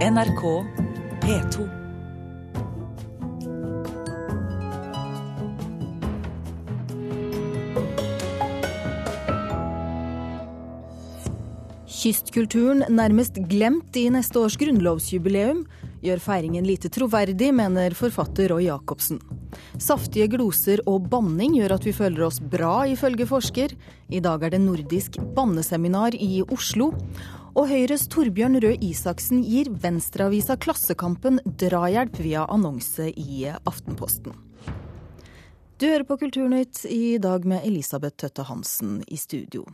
NRK P2. Kystkulturen nærmest glemt i neste års grunnlovsjubileum gjør feiringen lite troverdig, mener forfatter Roy Jacobsen. Saftige gloser og banning gjør at vi føler oss bra, ifølge forsker. I dag er det nordisk banneseminar i Oslo. Og Høyres Torbjørn Røe Isaksen gir venstreavisa Klassekampen drahjelp via annonse i Aftenposten. Du hører på Kulturnytt i dag med Elisabeth Tøtte Hansen i studio.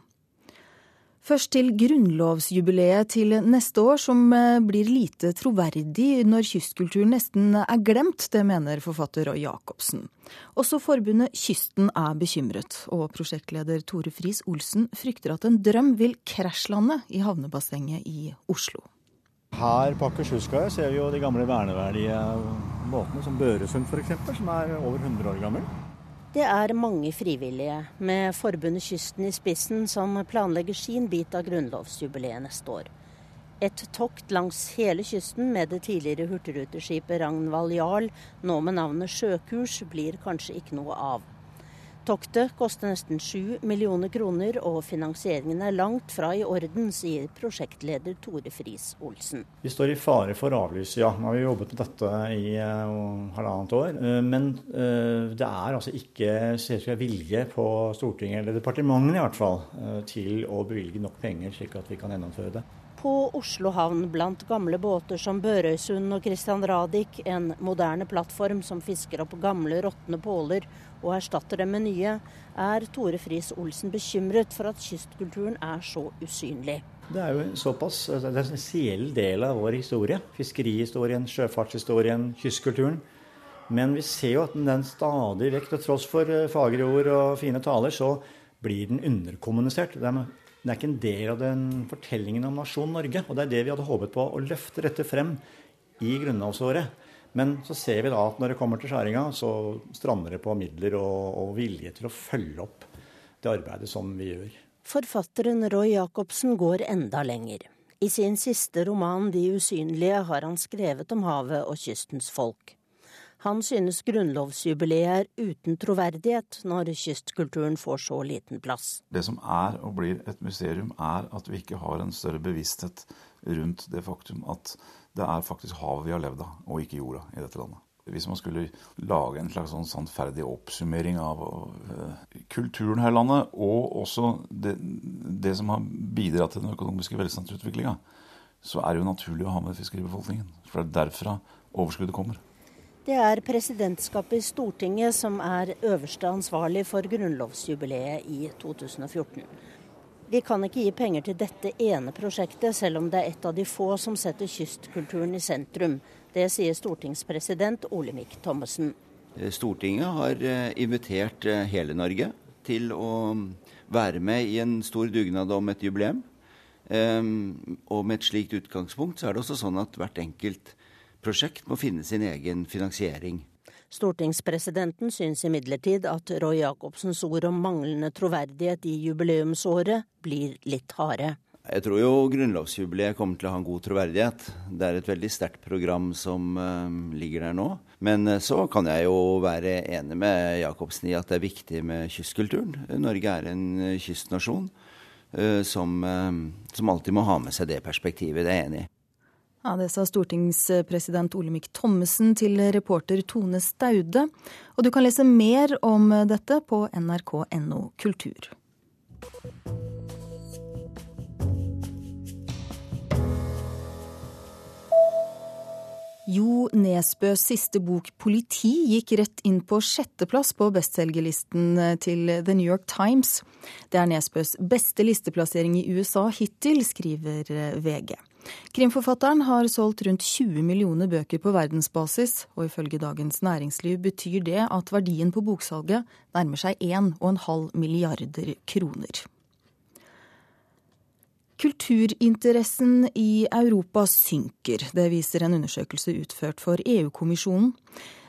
Først til grunnlovsjubileet til neste år, som eh, blir lite troverdig når kystkulturen nesten er glemt. Det mener forfatter Roy Jacobsen. Også forbundet Kysten er bekymret, og prosjektleder Tore Friis Olsen frykter at en drøm vil krasjlande i havnebassenget i Oslo. Her på Akershuskaia ser vi jo de gamle verneverdige båtene, som Børesund f.eks., som er over 100 år gammel. Det er mange frivillige, med Forbundet Kysten i spissen, som planlegger sin bit av grunnlovsjubileet neste år. Et tokt langs hele kysten med det tidligere hurtigruteskipet Ragnvald Jarl, nå med navnet Sjøkurs, blir kanskje ikke noe av. Toktet koster nesten sju millioner kroner, og finansieringen er langt fra i orden, sier prosjektleder Tore Friis Olsen. Vi står i fare for avlyse, ja. Nå har vi jobbet med dette i uh, halvannet år. Uh, men uh, det er altså ikke vilje på Stortinget, eller departementet i hvert fall, til å bevilge nok penger slik at vi kan gjennomføre det på Oslo havn blant gamle båter som Børøysund og Christian Radich, en moderne plattform som fisker opp gamle, råtne påler og erstatter dem med nye, er Tore Friis Olsen bekymret for at kystkulturen er så usynlig. Det er jo såpass, altså, det er en essensiell del av vår historie. Fiskerihistorien, sjøfartshistorien, kystkulturen. Men vi ser jo at den stadig vekk, til tross for eh, fagre ord og fine taler, så blir den underkommunisert. Det er den er ikke en del av den fortellingen om nasjonen Norge. Og det er det vi hadde håpet på, å løfte dette frem i grunnlovsåret. Men så ser vi da at når det kommer til skjæringa, så strander det på midler og, og vilje til å følge opp det arbeidet som vi gjør. Forfatteren Roy Jacobsen går enda lenger. I sin siste roman De usynlige har han skrevet om havet og kystens folk. Han synes grunnlovsjubileet er uten troverdighet når kystkulturen får så liten plass. Det som er og blir et mysterium, er at vi ikke har en større bevissthet rundt det faktum at det er faktisk havet vi har levd av, og ikke jorda i dette landet. Hvis man skulle lage en slags sånn sannferdig oppsummering av uh, kulturen her i landet, og også det, det, som har bidratt til den økonomiske velstandsutviklinga, så er det jo naturlig å ha med fiskeribefolkningen. For det er derfra overskuddet kommer. Det er presidentskapet i Stortinget som er øverste ansvarlig for grunnlovsjubileet i 2014. Vi kan ikke gi penger til dette ene prosjektet, selv om det er et av de få som setter kystkulturen i sentrum. Det sier stortingspresident Olemic Thommessen. Eh, Stortinget har eh, invitert eh, hele Norge til å være med i en stor dugnad om et jubileum. Ehm, og med et slikt utgangspunkt så er det også sånn at hvert enkelt prosjekt må finne sin egen finansiering. Stortingspresidenten syns imidlertid at Roy Jacobsens ord om manglende troverdighet i jubileumsåret blir litt harde. Jeg tror jo grunnlovsjubileet kommer til å ha en god troverdighet. Det er et veldig sterkt program som uh, ligger der nå. Men uh, så kan jeg jo være enig med Jacobsen i at det er viktig med kystkulturen. Norge er en uh, kystnasjon som, som alltid må ha med seg det perspektivet. Det er jeg enig i. Ja, Det sa stortingspresident Olemic Thommessen til reporter Tone Staude. Og du kan lese mer om dette på nrk.no kultur. Jo Nesbøs siste bok 'Politi' gikk rett inn på sjetteplass på bestselgerlisten til The New York Times. Det er Nesbøs beste listeplassering i USA hittil, skriver VG. Krimforfatteren har solgt rundt 20 millioner bøker på verdensbasis, og ifølge Dagens Næringsliv betyr det at verdien på boksalget nærmer seg 1,5 milliarder kroner. Kulturinteressen i Europa synker. Det viser en undersøkelse utført for EU-kommisjonen.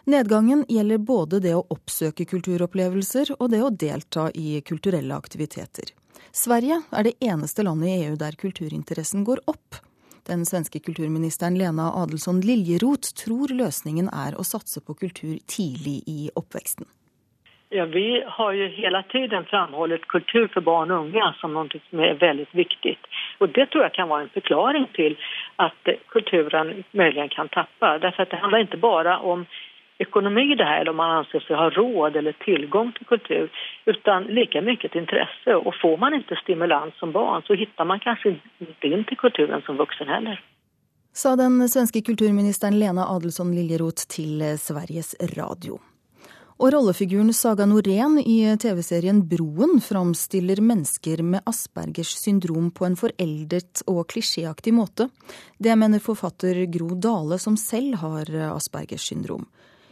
Nedgangen gjelder både det å oppsøke kulturopplevelser og det å delta i kulturelle aktiviteter. Sverige er det eneste landet i EU der kulturinteressen går opp. Den svenske kulturministeren Lena Adelsson Liljeroth tror løsningen er å satse på kultur tidlig i oppveksten. Ja, vi har jo hele tiden framholdt kultur for barn og unge som noe som er veldig viktig. Og Det tror jeg kan være en forklaring til at kulturen muligens kan tappe. Derfor det handler ikke bare om økonomi det her, eller om man anser seg ha råd eller tilgang til kultur, utan like mye til interesse. Og Får man ikke stimulans som barn, så finner man kanskje ikke inn til kulturen som voksen heller. Sa den svenske kulturministeren Lena Adelsson Liljeroth til Sveriges Radio. Og rollefiguren Saga Norén i TV-serien Broen framstiller mennesker med Aspergers syndrom på en foreldet og klisjéaktig måte. Det mener forfatter Gro Dale, som selv har Aspergers syndrom.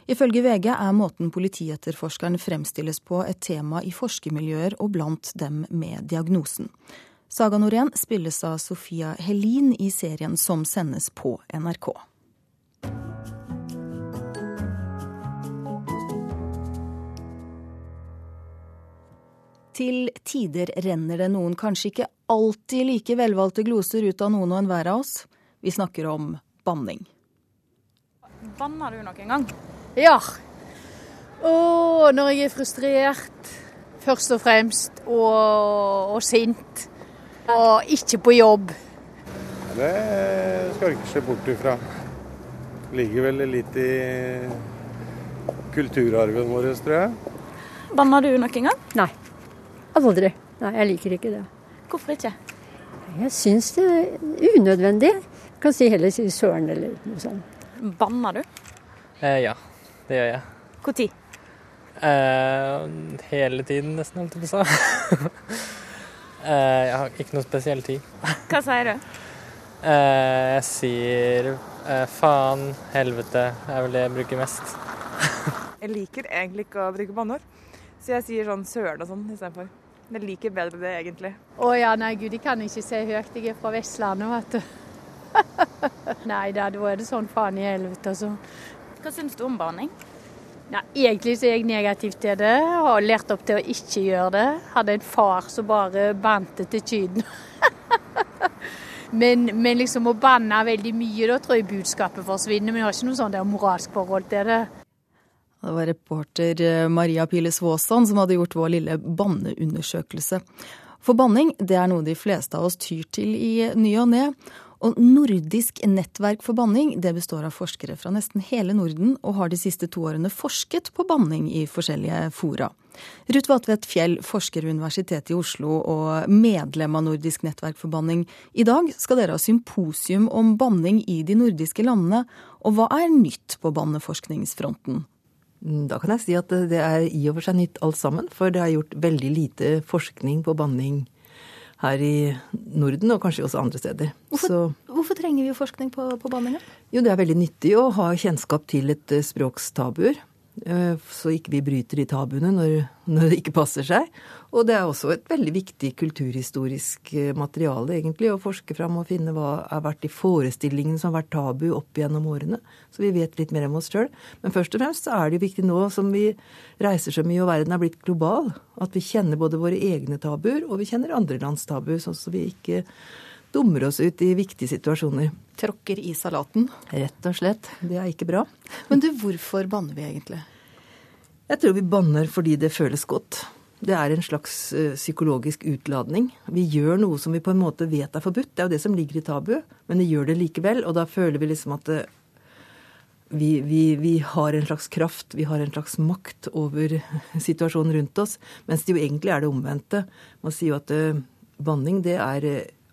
Ifølge VG er måten politietterforskeren fremstilles på et tema i forskermiljøer og blant dem med diagnosen. Saga Norén spilles av Sofia Helin i serien som sendes på NRK. Til tider renner det noen kanskje ikke alltid like velvalgte gloser ut av noen og enhver av oss. Vi snakker om banning. Banner du noen gang? Ja. Og når jeg er frustrert, først og fremst, og, og sint. Og ikke på jobb. Det skal du ikke se bort ifra. Ligger vel litt i kulturarven vår, tror jeg. Banner du noen gang? Nei. Aldri. Nei, jeg liker ikke det. Hvorfor ikke? Jeg syns det er unødvendig. Jeg kan si heller si søren eller noe sånt. Banner du? Eh, ja, det gjør jeg. Når? Uh, hele tiden, nesten, holdt jeg på å si. uh, jeg har ikke noe spesiell tid. Hva sier du? Uh, jeg sier eh, faen, helvete, er vel det jeg bruker mest. jeg liker egentlig ikke å bruke banneord, så jeg sier sånn søren og sånn istedenfor. Jeg liker bedre det, egentlig. Å ja, nei gud, jeg kan ikke se høyt. Jeg er fra Vestlandet, vet du. nei da, da er det sånn faen i helvete, altså. Hva syns du om baning? Ja, egentlig så er jeg negativ til det. Har lært opp til å ikke gjøre det. Hadde en far som bare bante til kyden. men, men, liksom å banne veldig mye, da tror jeg budskapet forsvinner. Men jeg har ikke noe sånn moralsk forhold til det. Det var reporter eh, Maria Piles Svåsson som hadde gjort vår lille banneundersøkelse. For banning det er noe de fleste av oss tyr til i ny og ne. Og Nordisk nettverk for banning det består av forskere fra nesten hele Norden, og har de siste to årene forsket på banning i forskjellige fora. Ruth Vatvedt Fjell forsker ved Universitetet i Oslo og medlem av Nordisk nettverk for banning. I dag skal dere ha symposium om banning i de nordiske landene. Og hva er nytt på banneforskningsfronten? Mm, da kan jeg si at det er i og for seg nytt alt sammen. For det er gjort veldig lite forskning på banning her i Norden, og kanskje også andre steder. Hvorfor, Så, hvorfor trenger vi forskning på, på banninga? Jo, det er veldig nyttig å ha kjennskap til et eh, språkstabuer. Eh, så ikke vi bryter de tabuene når, når, det ikke passer seg. Og det er også et veldig viktig kulturhistorisk eh, materiale, egentlig, å forske fram og finne hva har vært de forestillingene som har vært tabu opp gjennom årene. Så vi vet litt mer om oss sjøl. Men først og fremst er det jo viktig nå som vi reiser så mye og verden er blitt global, at vi kjenner både våre egne tabuer og vi kjenner andre lands tabuer, sånn at vi ikke dummer oss ut i viktige situasjoner. Tråkker i salaten? Rett og slett. Det er ikke bra. Men du, hvorfor banner vi egentlig? Jeg tror vi banner fordi det føles godt. Det er en slags uh, psykologisk utladning. Vi gjør noe som vi på en måte vet er forbudt. Det er jo det som ligger i tabu, men vi gjør det likevel. Og da føler vi liksom at vi, vi, vi, har en slags kraft, vi har en slags makt over situasjonen rundt oss. Mens det jo egentlig er det omvendte. Man sier jo at uh, banning, det er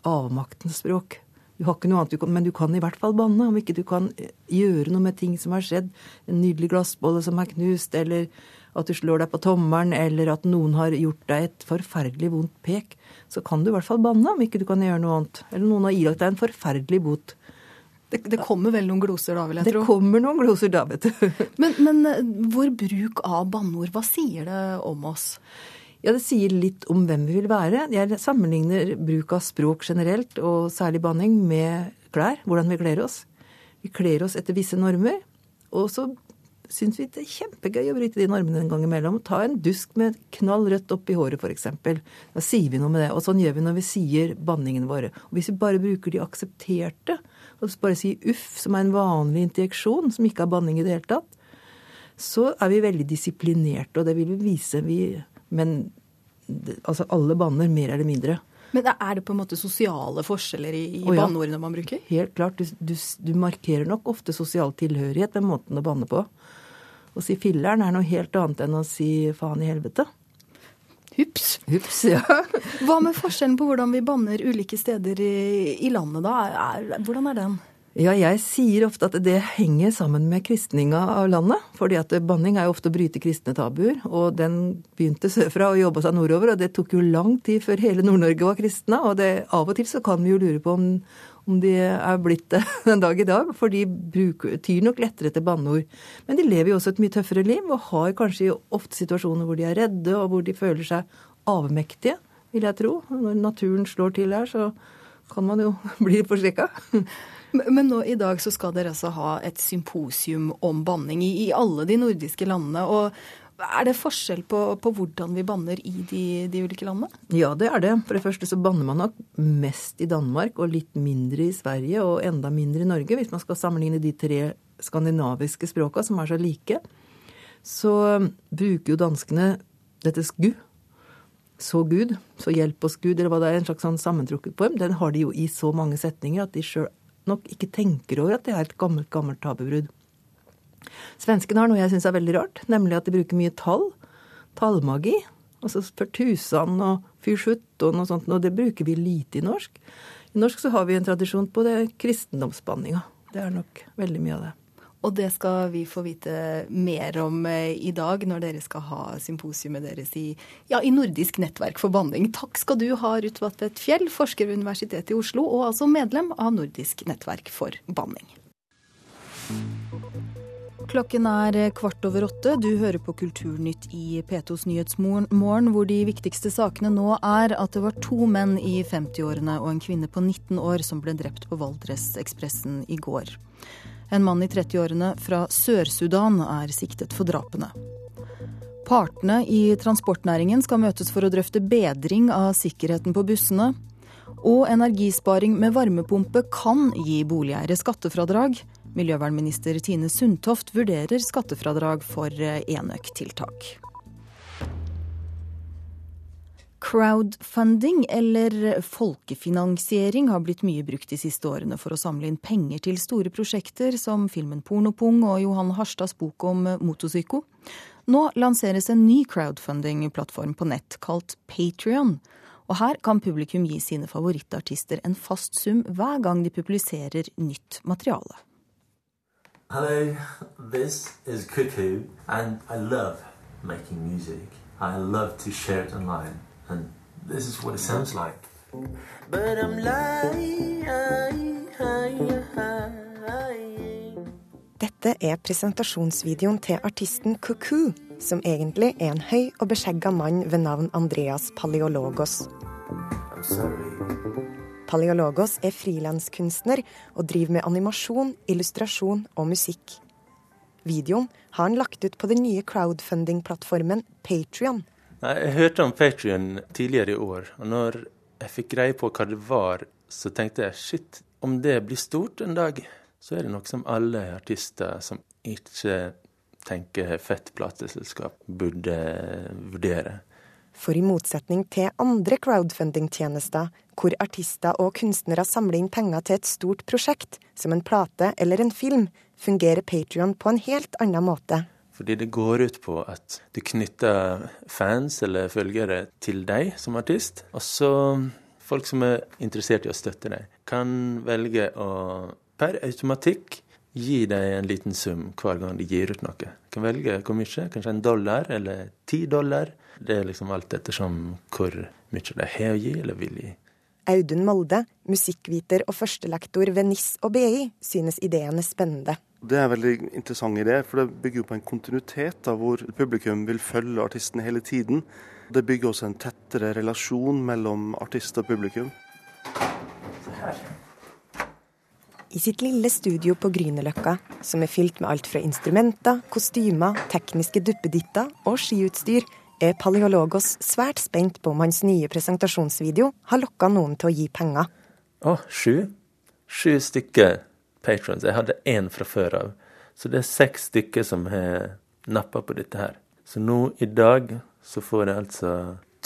avmaktens språk. Du har ikke noe annet du kan, men du kan i hvert fall banne. Om ikke du kan eh, gjøre noe med ting som har skjedd. En nydelig glassbolle som er knust, eller at du slår deg på tommelen, eller at noen har gjort deg et forferdelig vondt pek. Så kan du i hvert fall banne, om ikke du kan gjøre noe annet. Eller noen har ilagt deg en forferdelig bot. Det, det, kommer vel noen gloser da, vil jeg det tro? Det kommer noen gloser da, vet du. men, men eh, vår bruk av banneord, hva sier det om oss? Ja, det sier litt om hvem vi vil være. Jeg sammenligner bruk av språk generelt, og særlig banning, med klær. Hvordan vi kler oss. Vi kler oss etter visse normer. Og så syns vi det er kjempegøy å bryte de normene en gang imellom. Ta en dusk med knall rødt oppi håret, f.eks. Da sier vi noe med det. Og sånn gjør vi når vi sier banningene våre. Og hvis vi bare bruker de aksepterte og bare sier uff, som er en vanlig injeksjon, som ikke er banning i det hele tatt, så er vi veldig disiplinerte, og det vil vi vise. Vi, men altså alle banner, mer eller mindre. Men er det på en måte sosiale forskjeller i, i ja. banneordene man bruker? Helt klart. Du, du, du markerer nok ofte sosial tilhørighet med måten å banne på. Å si filleren er noe helt annet enn å si faen i helvete. Hups. Hups, ja. Hva med forskjellen på hvordan vi banner ulike steder i, i landet, da? Er, er, hvordan er den? Ja, jeg sier ofte at det henger sammen med kristninga av landet. fordi at banning er jo ofte å bryte kristne tabuer. Og den begynte sørfra og jobba seg nordover, og det tok jo lang tid før hele Nord-Norge var kristne. Og det, av og til så kan vi jo lure på om, om de er blitt det en dag i dag. For de bruker, tyr nok lettere til banneord. Men de lever jo også et mye tøffere liv, og har kanskje ofte situasjoner hvor de er redde, og hvor de føler seg avmektige, vil jeg tro. Når naturen slår til her, så kan man jo bli forskrekka. Men nå i dag så skal dere altså ha et symposium om banning i, i alle de nordiske landene. og er det forskjell på, på hvordan vi banner i de, de ulike landene? Ja, det er det. For det første så banner man nok mest i Danmark og litt mindre i Sverige og enda mindre i Norge, hvis man skal sammenligne de tre skandinaviske språka som er så like. Så bruker jo danskene dette sku. Så Gud, så hjelp oss Gud, eller hva det er, en slags sånn sammentrukket form. Den har de jo i så mange setninger at de sjøl nok ikke tenker over at det er et gammelt, gammelt tabubrudd. Svenskene har noe jeg syns er veldig rart, nemlig at de bruker mye tall. Tallmagi. Altså Pertusan og Fyrsjutton og sånt, og det bruker vi lite i norsk. I norsk så har vi en tradisjon på det kristendomsbanninga. Det er nok veldig mye av det. Og det skal vi få vite mer om eh, i dag, når dere skal ha symposiumet deres i, ja, i Nordisk nettverk for banning. Takk skal du ha, Ruth Vatvedt Fjell, forsker ved Universitetet i Oslo, og altså medlem av Nordisk nettverk for banning. Klokken er kvart over åtte. Du hører på Kulturnytt i P2s Nyhetsmorgen, hvor de viktigste sakene nå er at det var to menn i 50-årene og en kvinne på 19 år som ble drept på Valdresekspressen i går. En mann i 30-årene fra Sør-Sudan er siktet for drapene. Partene i transportnæringen skal møtes for å drøfte bedring av sikkerheten på bussene. Og energisparing med varmepumpe kan gi boligeiere skattefradrag. Miljøvernminister Tine Sundtoft vurderer skattefradrag for enøktiltak. Crowdfunding, eller folkefinansiering, har blitt mye brukt de siste årene for å samle inn penger til store prosjekter som filmen Pornopung og Johan Harstads bok om Motosyko. Nå lanseres en ny crowdfunding-plattform på nett kalt Patrion. Og her kan publikum gi sine favorittartister en fast sum hver gang de publiserer nytt materiale. Hello, this is Cuckoo, and I love making music. I love to share it online, and this is what it sounds like. But I'm. Dette er presentasjonsvideoen til artisten Cuckoo, som egentlig er en høy og beskjegga mann ved navn Andreas Paleologos. Paleologos er frilanskunstner og driver med animasjon, illustrasjon og musikk. Videoen har han lagt ut på den nye crowdfunding-plattformen Patrion. Jeg hørte om Patrion tidligere i år, og når jeg fikk greie på hva det var, så tenkte jeg shit, om det blir stort en dag, så er det noe som alle artister som ikke tenker fett plateselskap, burde vurdere. For i motsetning til andre crowdfunding-tjenester, hvor artister og kunstnere samler inn penger til et stort prosjekt, som en plate eller en film, fungerer Patrion på en helt annen måte. Fordi det går ut på at du knytter fans eller følgere til deg som artist. Og så folk som er interessert i å støtte deg, kan velge å per automatikk gi deg en liten sum hver gang de gir ut noe. Du kan velge hvor mye, kanskje en dollar eller ti dollar. Det er liksom alt ettersom hvor mye de har å gi eller vil gi. Audun Molde, musikkviter og førstelektor ved NIS og BI, synes ideen er spennende. Det er en veldig interessant idé, for det bygger jo på en kontinuitet da, hvor publikum vil følge artisten hele tiden. Det bygger også en tettere relasjon mellom artist og publikum. I sitt lille studio på Grünerløkka, som er fylt med alt fra instrumenter, kostymer, tekniske duppeditter og skiutstyr, er Paleologos svært spent på om hans nye presentasjonsvideo har lokka noen til å gi penger. Å, sju? Sju stykker patrons. Jeg hadde én fra før av. Så det er seks stykker som har nappa på dette her. Så nå i dag så får jeg altså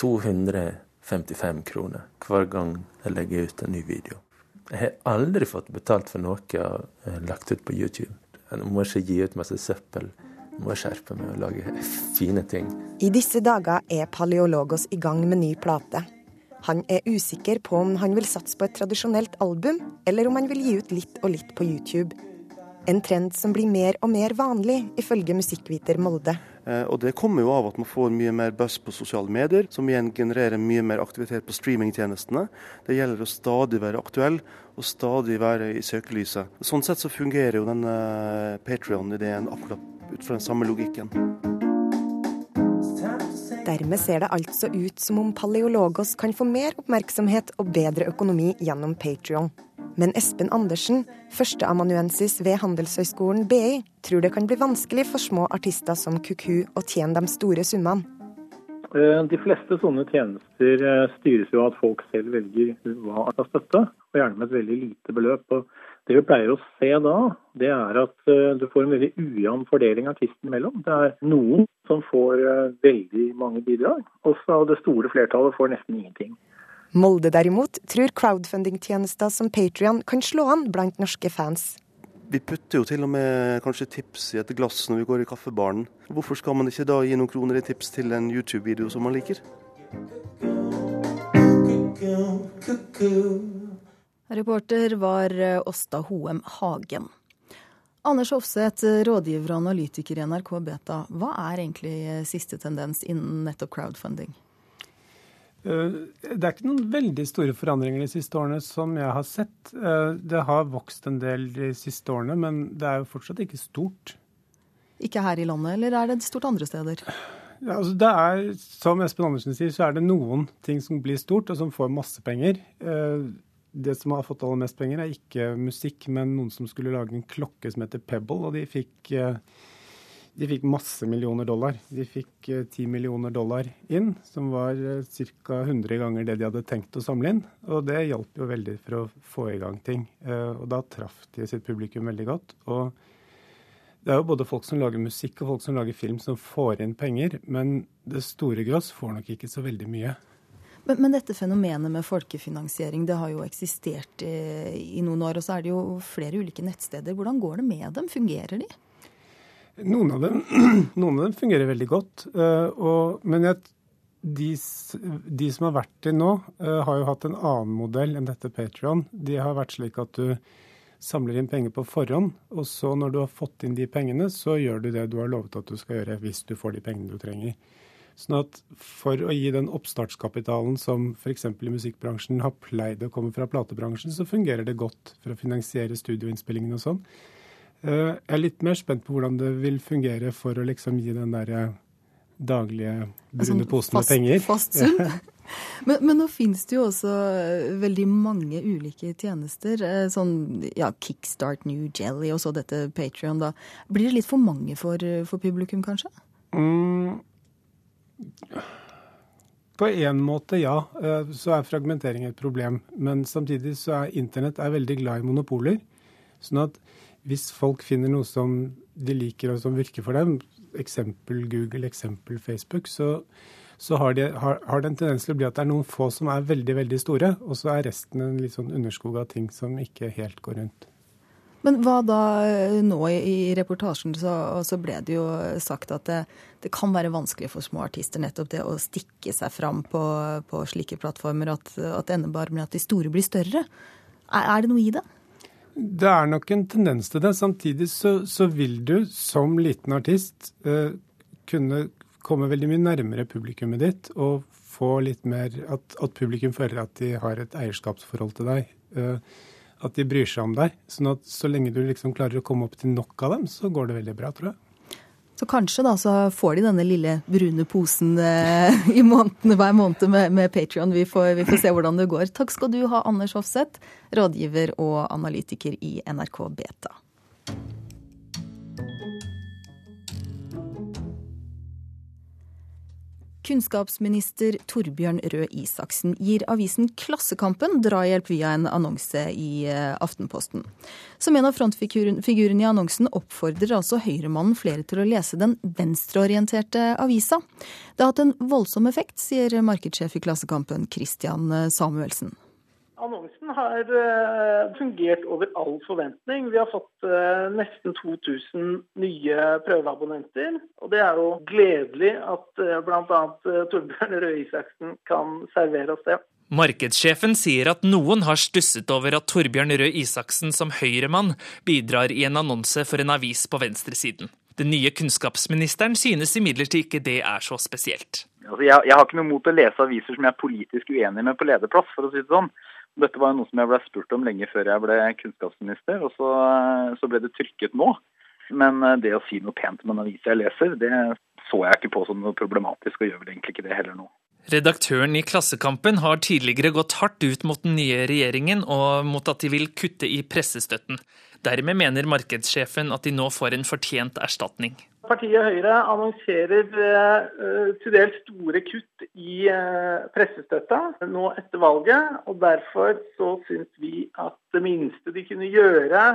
255 kroner hver gang jeg legger ut en ny video. Jeg har aldri fått betalt for noe jeg har lagt ut på YouTube. Jeg må ikke gi ut masse søppel. Jeg må skjerpe meg og lage fine ting. I disse dager er Paleologos i gang med ny plate. Han er usikker på om han vil satse på et tradisjonelt album, eller om han vil gi ut litt og litt på YouTube. En trend som blir mer og mer vanlig, ifølge musikkviter Molde. Eh, og det kommer jo av at man får mye mer buzz på sosiale medier, som igjen genererer mye mer aktivitet på streamingtjenestene. Det gjelder å stadig være aktuell og stadig være i søkelyset. Sånn sett så fungerer jo denne Patrion-ideen akkurat ut fra den samme logikken. Dermed ser det altså ut som om Paleologos kan få mer oppmerksomhet og bedre økonomi gjennom Patrion. Men Espen Andersen, førsteamanuensis ved Handelshøyskolen BI, tror det kan bli vanskelig for små artister som Kuku å tjene de store summene. Eh, de fleste sånne tjenester eh, styres jo av at folk selv velger hva skal støtte, og gjerne med et veldig lite beløp. Og det vi pleier å se da, det er at eh, du får en veldig ujevn fordeling artistene imellom. Det er noen som får veldig mange bidrag, og så det store flertallet får nesten ingenting. Molde derimot tror crowdfunding-tjenester som Patrion kan slå an blant norske fans. Vi putter jo til og med kanskje tips i et glass når vi går i kaffebaren. Hvorfor skal man ikke da gi noen kroner i tips til en YouTube-video som man liker? Reporter var Åsta Hoem Hagen. Anders Hofseth, rådgiver og analytiker i NRK Beta. Hva er egentlig siste tendens innen nettopp crowdfunding? Eh, det er ikke noen veldig store forandringer de siste årene som jeg har sett. Eh, det har vokst en del de siste årene, men det er jo fortsatt ikke stort. Ikke her i landet, eller er det stort andre steder? Ja, altså det er, Som Espen Andersen sier, så er det noen ting som blir stort, og som får masse penger. Eh, det som har fått aller mest penger, er ikke musikk, men noen som skulle lage en klokke som heter Pebble, og de fikk de fikk masse millioner dollar. De fikk eh, ti millioner dollar inn, som var eh, ca. 100 ganger det de hadde tenkt å samle inn. Og det hjalp jo veldig for å få i gang ting. Eh, og da traff de sitt publikum veldig godt. Og det er jo både folk som lager musikk og folk som lager film som får inn penger, men det store gross får nok ikke så veldig mye. Men, men, dette fenomenet med folkefinansiering det har jo eksistert i, i noen år. Og så er det jo flere ulike nettsteder. Hvordan går det med dem? Fungerer de? Noen av dem, noen av dem fungerer veldig godt. Uh, og, men jeg, de, de, som har vært det nå, uh, har jo hatt en annen modell enn dette Patrion. De har vært slik at du samler inn penger på forhånd, og så når du har fått inn de pengene, så gjør du det du har lovet at du skal gjøre hvis du får de pengene du trenger. Sånn at for å gi den oppstartskapitalen som f.eks. i musikkbransjen har pleid å komme fra platebransjen, så fungerer det godt for å finansiere studioinnspillingene og sånn. Eh, jeg er litt mer spent på hvordan det vil fungere for å liksom gi den der eh, daglige brune sånn posen med penger. Fast sum? men, men, nå finnes det jo også eh, veldig mange ulike tjenester. Sånn ja, Kickstart New Jelly og så dette Patrion, da. Blir det litt for mange for, for publikum, kanskje? Mm. På en måte, ja. Så er fragmentering et problem. Men samtidig så er internett er veldig glad i monopoler. Sånn at hvis folk finner noe som de liker og som virker for dem, eksempel Google, eksempel Facebook, så, så har, de, har, har, det en tendens til å bli at det er noen få som er veldig, veldig store, og så er resten en litt sånn underskog av ting som ikke helt går rundt. Men hva da eh, nå i, reportasjen så, så, ble det jo sagt at det, det, kan være vanskelig for små artister nettopp det å stikke seg fram på, på slike plattformer, at, at det ender bare med at de store blir større. Er, er det noe i det? Det er nok en tendens til det. Samtidig så, så vil du som liten artist eh, kunne komme veldig mye nærmere publikummet ditt og få litt mer at, at, publikum føler at de har et eierskapsforhold til deg. Eh, at de bryr seg om deg. Sånn at så lenge du liksom klarer å komme opp til nok av dem, så går det veldig bra, tror jeg. Så kanskje da så får de denne lille brune posen eh, i månedene, hver måned med, med Patrion. Vi, vi, får se hvordan det går. Takk skal du ha, Anders Hofseth, rådgiver og analytiker i NRK Beta. Kunnskapsminister Torbjørn Røe Isaksen gir avisen Klassekampen drahjelp via en annonse i eh, Aftenposten. Som en av frontfigurene i annonsen oppfordrer altså Høyremannen flere til å lese den venstreorienterte avisa. Det har hatt en voldsom effekt, sier markedssjef i Klassekampen Christian Samuelsen. Annonsen har uh, fungert over all forventning. Vi har fått uh, nesten 2000 nye prøveabonnenter. Og det er jo gledelig at uh, bl.a. Torbjørn Røe Isaksen kan servere oss det. Markedssjefen sier at noen har stusset over at Torbjørn Røe Isaksen som høyremann bidrar i en annonse for en avis på venstresiden. Den nye kunnskapsministeren synes imidlertid ikke det er så spesielt. Altså, jeg, jeg, har ikke noe mot å lese aviser som jeg er politisk uenig med på lederplass, for å si det sånn. Dette var noe som jeg ble spurt om lenge før jeg ble kunnskapsminister, og så, så ble det trykket nå. Men eh, det å si noe pent om en avis jeg leser, det så jeg ikke på som noe problematisk, og gjør vel egentlig ikke det heller nå. Redaktøren i Klassekampen har tidligere gått hardt ut mot den nye regjeringen og mot at de vil kutte i pressestøtten. Dermed mener markedssjefen at de nå får en fortjent erstatning. Partiet Høyre annonserer uh, til dels store kutt i uh, pressestøtta nå etter valget. og Derfor så syns vi at det minste de kunne gjøre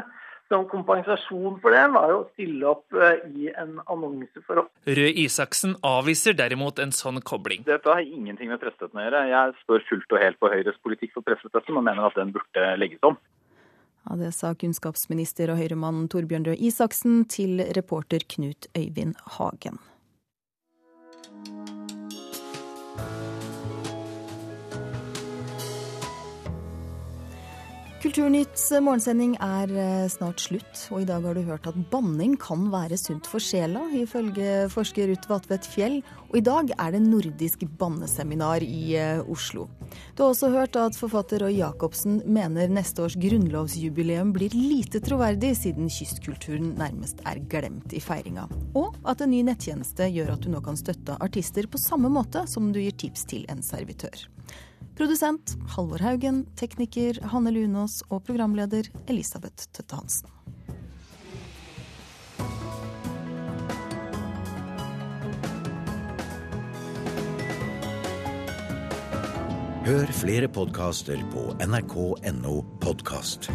som kompensasjon for det, var å stille opp uh, i en annonse for oss. Røe Isaksen avviser derimot en sånn kobling. Dette har ingenting med pressestøtten å gjøre. Jeg står fullt og helt på Høyres politikk for pressestøtten og mener at den burde legges om. Ja, Det sa kunnskapsminister og høyremann Torbjørn Røe Isaksen til reporter Knut Øyvind Hagen. Kulturnytts morgensending er eh, snart slutt, og i dag har du hørt at banning kan være sunt for sjela, ifølge forsker Ruth Vatvedt Fjell. Og i dag er det nordisk banneseminar i eh, Oslo. Du har også hørt at forfatter Roy Jacobsen mener neste års grunnlovsjubileum blir lite troverdig, siden kystkulturen nærmest er glemt i feiringa. Og at en ny nettjeneste gjør at du nå kan støtte artister på samme måte som du gir tips til en servitør. Produsent Halvor Haugen, tekniker Hanne Lunås og programleder Elisabeth Tøtte Hansen. Hør flere podkaster på nrk.no podkast.